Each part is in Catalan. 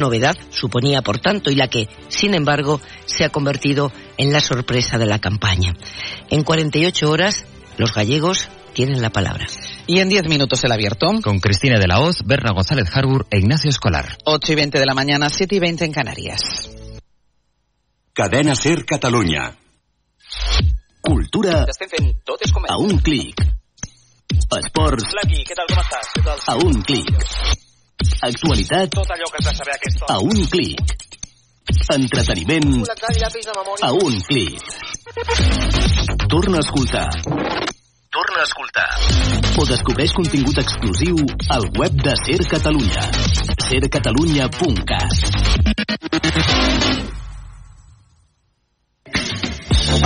novedad suponía, por tanto, y la que, sin embargo, se ha convertido en la sorpresa de la campaña. En 48 horas, los gallegos tienen la palabra. Y en 10 minutos el abierto. Con Cristina de la Hoz, Berna González Harbour e Ignacio Escolar. 8 y 20 de la mañana, 7 y 20 en Canarias. Cadena Ser Catalunya. Cultura a un clic. Esports a un clic. Actualitat Tot allò que has de saber a aquesta a un clic. Entreteniment a un clic. Torna a escoltar. Torna a escoltar. O descobreix contingut exclusiu al web de Ser Catalunya. sercatalunya.cat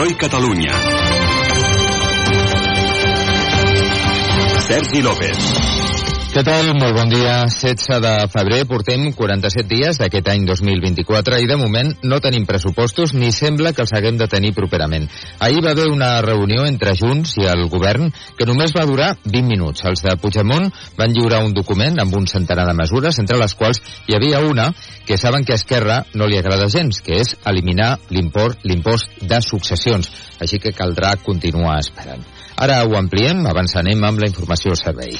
Hoy Catalunya. Sergi López. Què tal? Molt bon dia. 16 de febrer, portem 47 dies d'aquest any 2024 i de moment no tenim pressupostos ni sembla que els haguem de tenir properament. Ahir va haver una reunió entre Junts i el govern que només va durar 20 minuts. Els de Puigdemont van lliurar un document amb un centenar de mesures, entre les quals hi havia una que saben que a Esquerra no li agrada gens, que és eliminar l'impost de successions. Així que caldrà continuar esperant. Ara ho ampliem, abans anem amb la informació al servei.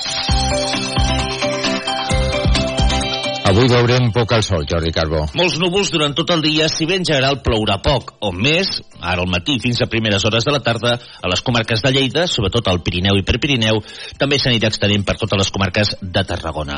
Avui veurem poc al sol, Jordi Carbó. Molts núvols durant tot el dia, si bé en general plourà poc, o més, ara al matí fins a primeres hores de la tarda, a les comarques de Lleida, sobretot al Pirineu i Prepirineu, també s'anirà extenent per totes les comarques de Tarragona.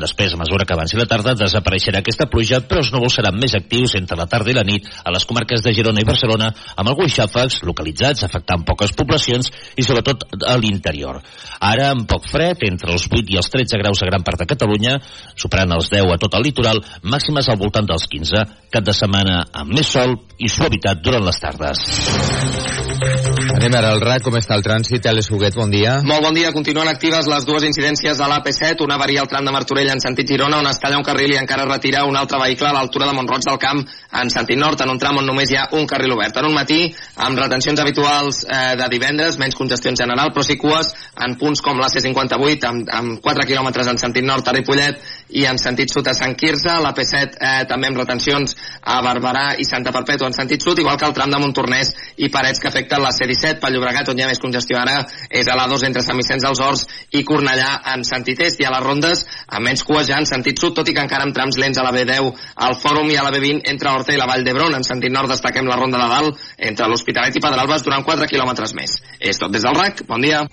Després, a mesura que avanci la tarda, desapareixerà aquesta pluja, però els núvols seran més actius entre la tarda i la nit a les comarques de Girona i Barcelona, amb alguns xàfecs localitzats afectant poques poblacions i sobretot a l'interior. Ara, amb poc fred, entre els 8 i els 13 graus a gran part de Catalunya, superant els 10 a tot el litoral, màximes al voltant dels 15, cap de setmana amb més sol i suavitat durant les tardes. Anem ara al RAC, com està el trànsit? Alex Huguet, bon dia. Molt bon dia. Continuen actives les dues incidències de l'AP7, una varia al tram de Martorell en sentit Girona, on es talla un carril i encara retira un altre vehicle a l'altura de Montroig del Camp en sentit nord, en un tram on només hi ha un carril obert. En un matí, amb retencions habituals eh, de divendres, menys congestió en general, però sí cues en punts com la C58, amb, amb 4 quilòmetres en sentit nord a Ripollet i en sentit sud a Sant Quirze, l'AP7 eh, també amb retencions a Barberà i Santa Perpètua en sentit sud, igual que el tram de Montornès i Parets que afecten la C17 pel Llobregat, on hi ha més congestió ara és a l'A2 entre Sant Vicenç dels Horts i Cornellà en sentit est i a les rondes amb menys cues ja en sentit sud, tot i que encara amb trams lents a la B10 al Fòrum i a la B20 entre Horta i la Vall d'Hebron. En sentit nord destaquem la ronda de dalt entre l'Hospitalet i Pedralbes durant 4 quilòmetres més. És tot des del RAC. Bon dia.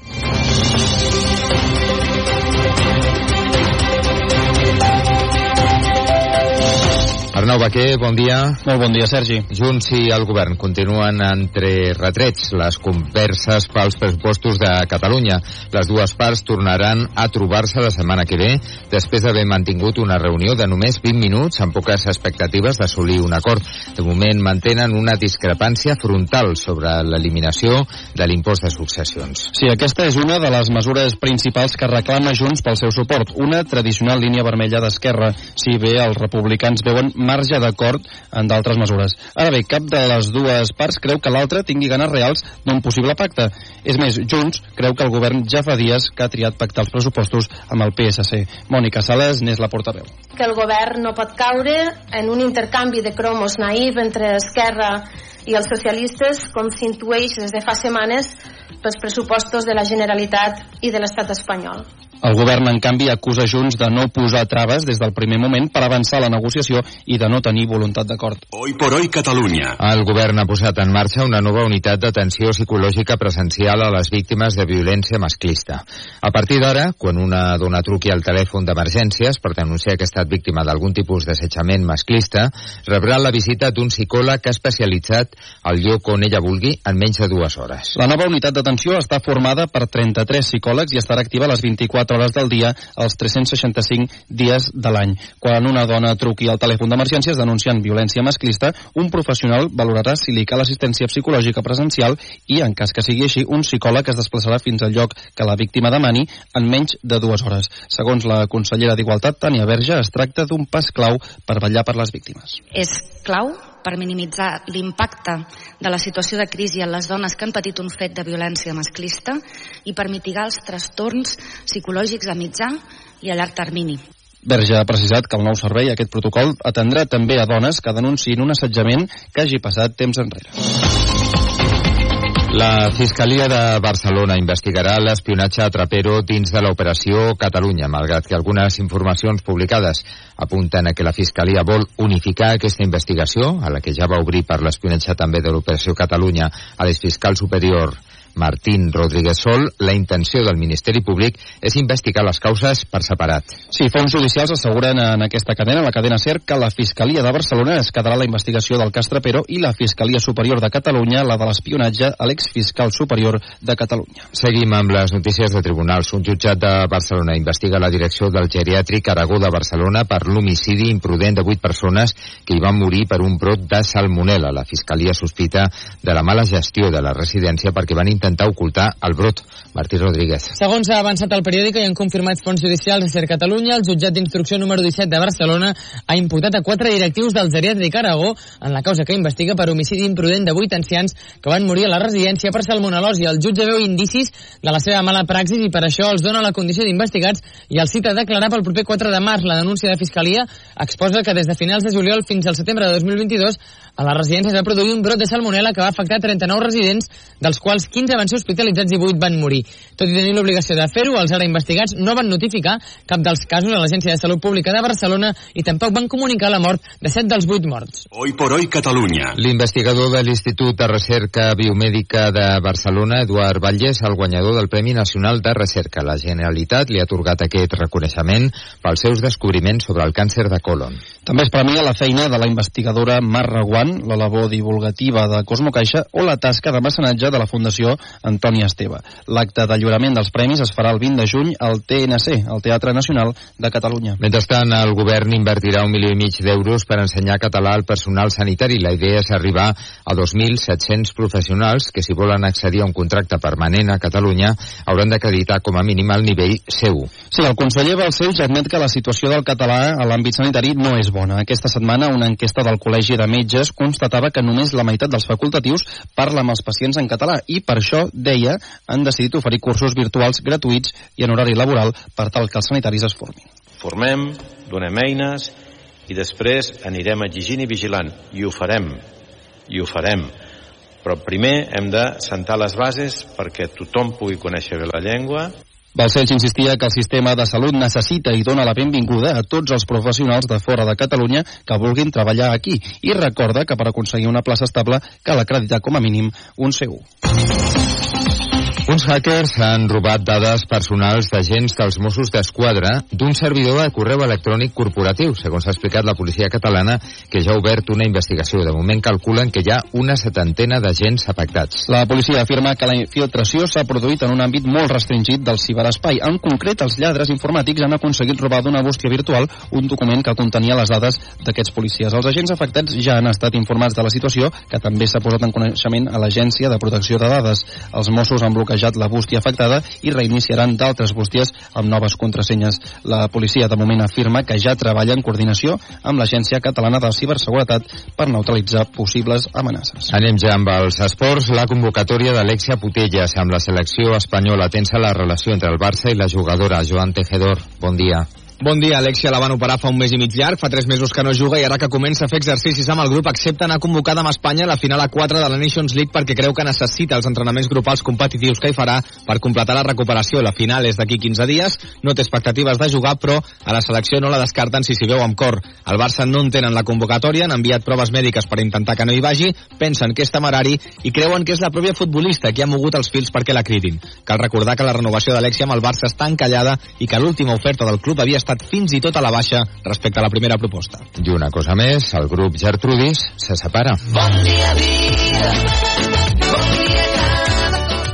Arnau Baquer, bon dia. Molt bon dia, Sergi. Junts i el govern continuen entre retrets les converses pels pressupostos de Catalunya. Les dues parts tornaran a trobar-se la setmana que ve després d'haver mantingut una reunió de només 20 minuts amb poques expectatives d'assolir un acord. De moment mantenen una discrepància frontal sobre l'eliminació de l'impost de successions. Sí, aquesta és una de les mesures principals que reclama Junts pel seu suport, una tradicional línia vermella d'Esquerra, si bé els republicans veuen marge d'acord en d'altres mesures. Ara bé, cap de les dues parts creu que l'altra tingui ganes reals d'un possible pacte. És més, Junts creu que el govern ja fa dies que ha triat pactar els pressupostos amb el PSC. Mònica Sales n'és la portaveu. Que el govern no pot caure en un intercanvi de cromos naïf entre Esquerra i els socialistes, com s'intueix des de fa setmanes pels pressupostos de la Generalitat i de l'estat espanyol. El govern, en canvi, acusa Junts de no posar traves des del primer moment per avançar la negociació i de no tenir voluntat d'acord. Hoy por hoy Catalunya. El govern ha posat en marxa una nova unitat d'atenció psicològica presencial a les víctimes de violència masclista. A partir d'ara, quan una dona truqui al telèfon d'emergències per denunciar que ha estat víctima d'algun tipus d'assetjament masclista, rebrà la visita d'un psicòleg especialitzat al lloc on ella vulgui en menys de dues hores. La nova unitat d'atenció està formada per 33 psicòlegs i estarà activa a les 24 24 hores del dia els 365 dies de l'any. Quan una dona truqui al telèfon d'emergències denunciant violència masclista, un professional valorarà si li cal assistència psicològica presencial i, en cas que sigui així, un psicòleg es desplaçarà fins al lloc que la víctima demani en menys de dues hores. Segons la consellera d'Igualtat, Tània Verge, es tracta d'un pas clau per vetllar per les víctimes. És clau per minimitzar l'impacte de la situació de crisi en les dones que han patit un fet de violència masclista i per mitigar els trastorns psicològics a mitjà i a llarg termini. Verge ha precisat que el nou servei, aquest protocol, atendrà també a dones que denunciïn un assetjament que hagi passat temps enrere. La Fiscalia de Barcelona investigarà l'espionatge a Trapero dins de l'operació Catalunya, malgrat que algunes informacions publicades apunten a que la Fiscalia vol unificar aquesta investigació, a la que ja va obrir per l'espionatge també de l'operació Catalunya a l'exfiscal superior Martín Rodríguez Sol, la intenció del Ministeri Públic és investigar les causes per separat. Sí, fons judicials asseguren en aquesta cadena, la cadena SER, que la Fiscalia de Barcelona es quedarà la investigació del cas Trapero i la Fiscalia Superior de Catalunya, la de l'espionatge a l'exfiscal superior de Catalunya. Seguim amb les notícies de tribunals. Un jutjat de Barcelona investiga la direcció del geriàtric Aragó de Barcelona per l'homicidi imprudent de vuit persones que hi van morir per un brot de salmonella. La Fiscalia sospita de la mala gestió de la residència perquè van intentar ocultar el brot. Martí Rodríguez. Segons ha avançat el periòdic i han confirmat fons judicials de Ser Catalunya, el jutjat d'instrucció número 17 de Barcelona ha imputat a quatre directius del geriàtric Aragó en la causa que investiga per homicidi imprudent de vuit ancians que van morir a la residència per salmonel·losi. El jutge veu indicis de la seva mala praxis i per això els dona la condició d'investigats i el cita a declarar pel proper 4 de març. La denúncia de Fiscalia exposa que des de finals de juliol fins al setembre de 2022 a la residència es va produir un brot de salmonella que va afectar 39 residents, dels quals 15 van ser hospitalitzats i 8 van morir. Tot i tenir l'obligació de fer-ho, els ara investigats no van notificar cap dels casos a l'Agència de Salut Pública de Barcelona i tampoc van comunicar la mort de 7 dels 8 morts. Hoy por hoy Catalunya. L'investigador de l'Institut de Recerca Biomèdica de Barcelona, Eduard Valles, el guanyador del Premi Nacional de Recerca. La Generalitat li ha atorgat aquest reconeixement pels seus descobriments sobre el càncer de colon. També es premia la feina de la investigadora Mar Reguant, la labor divulgativa de Cosmo Caixa o la tasca de mecenatge de la Fundació Antoni Esteve. L'acte de lliurament dels premis es farà el 20 de juny al TNC, el Teatre Nacional de Catalunya. Mentrestant, el govern invertirà un milió i mig d'euros per ensenyar català al personal sanitari. La idea és arribar a 2.700 professionals que, si volen accedir a un contracte permanent a Catalunya, hauran d'acreditar com a mínim el nivell C1. Sí, el conseller Balcells admet que la situació del català a l'àmbit sanitari no és bona. Aquesta setmana, una enquesta del Col·legi de Metges constatava que només la meitat dels facultatius parla amb els pacients en català i per això, deia, han decidit oferir cursos virtuals gratuïts i en horari laboral per tal que els sanitaris es formin. Formem, donem eines i després anirem exigint i vigilant i ho farem, i ho farem. Però primer hem de sentar les bases perquè tothom pugui conèixer bé la llengua, Balcells insistia que el sistema de salut necessita i dona la benvinguda a tots els professionals de fora de Catalunya que vulguin treballar aquí i recorda que per aconseguir una plaça estable cal acreditar com a mínim un C1. Uns hackers han robat dades personals d'agents dels Mossos d'Esquadra d'un servidor de correu electrònic corporatiu, segons ha explicat la policia catalana, que ja ha obert una investigació. De moment calculen que hi ha una setantena d'agents afectats. La policia afirma que la infiltració s'ha produït en un àmbit molt restringit del ciberespai. En concret, els lladres informàtics han aconseguit robar d'una bústia virtual un document que contenia les dades d'aquests policies. Els agents afectats ja han estat informats de la situació, que també s'ha posat en coneixement a l'Agència de Protecció de Dades. Els Mossos han bloquejat la bústia afectada i reiniciaran d'altres bústies amb noves contrasenyes. La policia de moment afirma que ja treballa en coordinació amb l'Agència Catalana de Ciberseguretat per neutralitzar possibles amenaces. Anem ja amb els esports. La convocatòria d'Alexia Putelles amb la selecció espanyola tensa la relació entre el Barça i la jugadora Joan Tejedor. Bon dia. Bon dia, Alexia la van operar fa un mes i mig llarg, fa tres mesos que no juga i ara que comença a fer exercicis amb el grup accepta anar convocada amb Espanya a la final a 4 de la Nations League perquè creu que necessita els entrenaments grupals competitius que hi farà per completar la recuperació. La final és d'aquí 15 dies, no té expectatives de jugar, però a la selecció no la descarten si s'hi veu amb cor. El Barça no entenen la convocatòria, han enviat proves mèdiques per intentar que no hi vagi, pensen que és temerari i creuen que és la pròpia futbolista qui ha mogut els fils perquè la cridin. Cal recordar que la renovació d'Alexia amb el Barça està encallada i que l'última oferta del club havia estat estat fins i tot a la baixa respecte a la primera proposta. I una cosa més, el grup Gertrudis se separa. Bon dia, vida. Bon dia,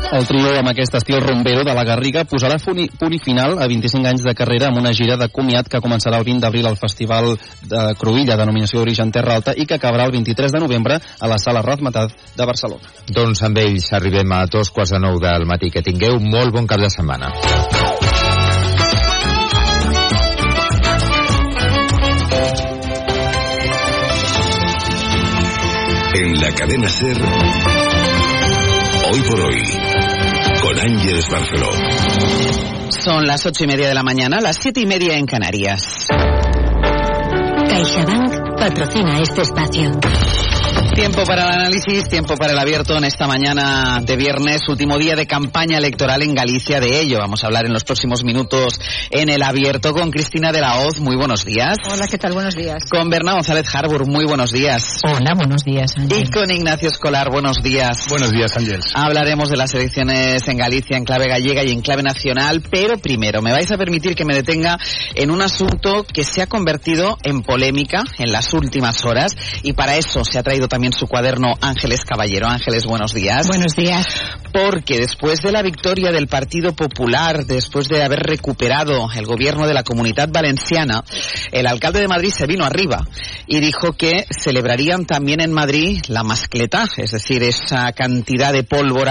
El trio amb aquest estil rombero de la Garriga posarà punt i, final a 25 anys de carrera amb una gira de comiat que començarà el 20 d'abril al Festival de Cruïlla, denominació d'origen Terra Alta, i que acabarà el 23 de novembre a la Sala Razmataz de Barcelona. Doncs amb ells arribem a dos quarts de nou del matí. Que tingueu molt bon cap de setmana. En la cadena Ser, hoy por hoy, con Ángeles Barceló. Son las ocho y media de la mañana, las siete y media en Canarias. CaixaBank patrocina este espacio. Tiempo para el análisis, tiempo para el abierto en esta mañana de viernes, último día de campaña electoral en Galicia. De ello vamos a hablar en los próximos minutos en el abierto con Cristina de la Hoz. Muy buenos días. Hola, ¿qué tal? Buenos días. Con Berna González Harbour. Muy buenos días. Hola, buenos días. Ángel. Y con Ignacio Escolar. Buenos días. Buenos días, Ángel. Hablaremos de las elecciones en Galicia en clave gallega y en clave nacional, pero primero me vais a permitir que me detenga en un asunto que se ha convertido en polémica en las últimas horas y para eso se ha traído también su cuaderno Ángeles Caballero. Ángeles, buenos días. Buenos días. Porque después de la victoria del Partido Popular, después de haber recuperado el gobierno de la Comunidad Valenciana, el alcalde de Madrid se vino arriba y dijo que celebrarían también en Madrid la mascleta, es decir, esa cantidad de pólvora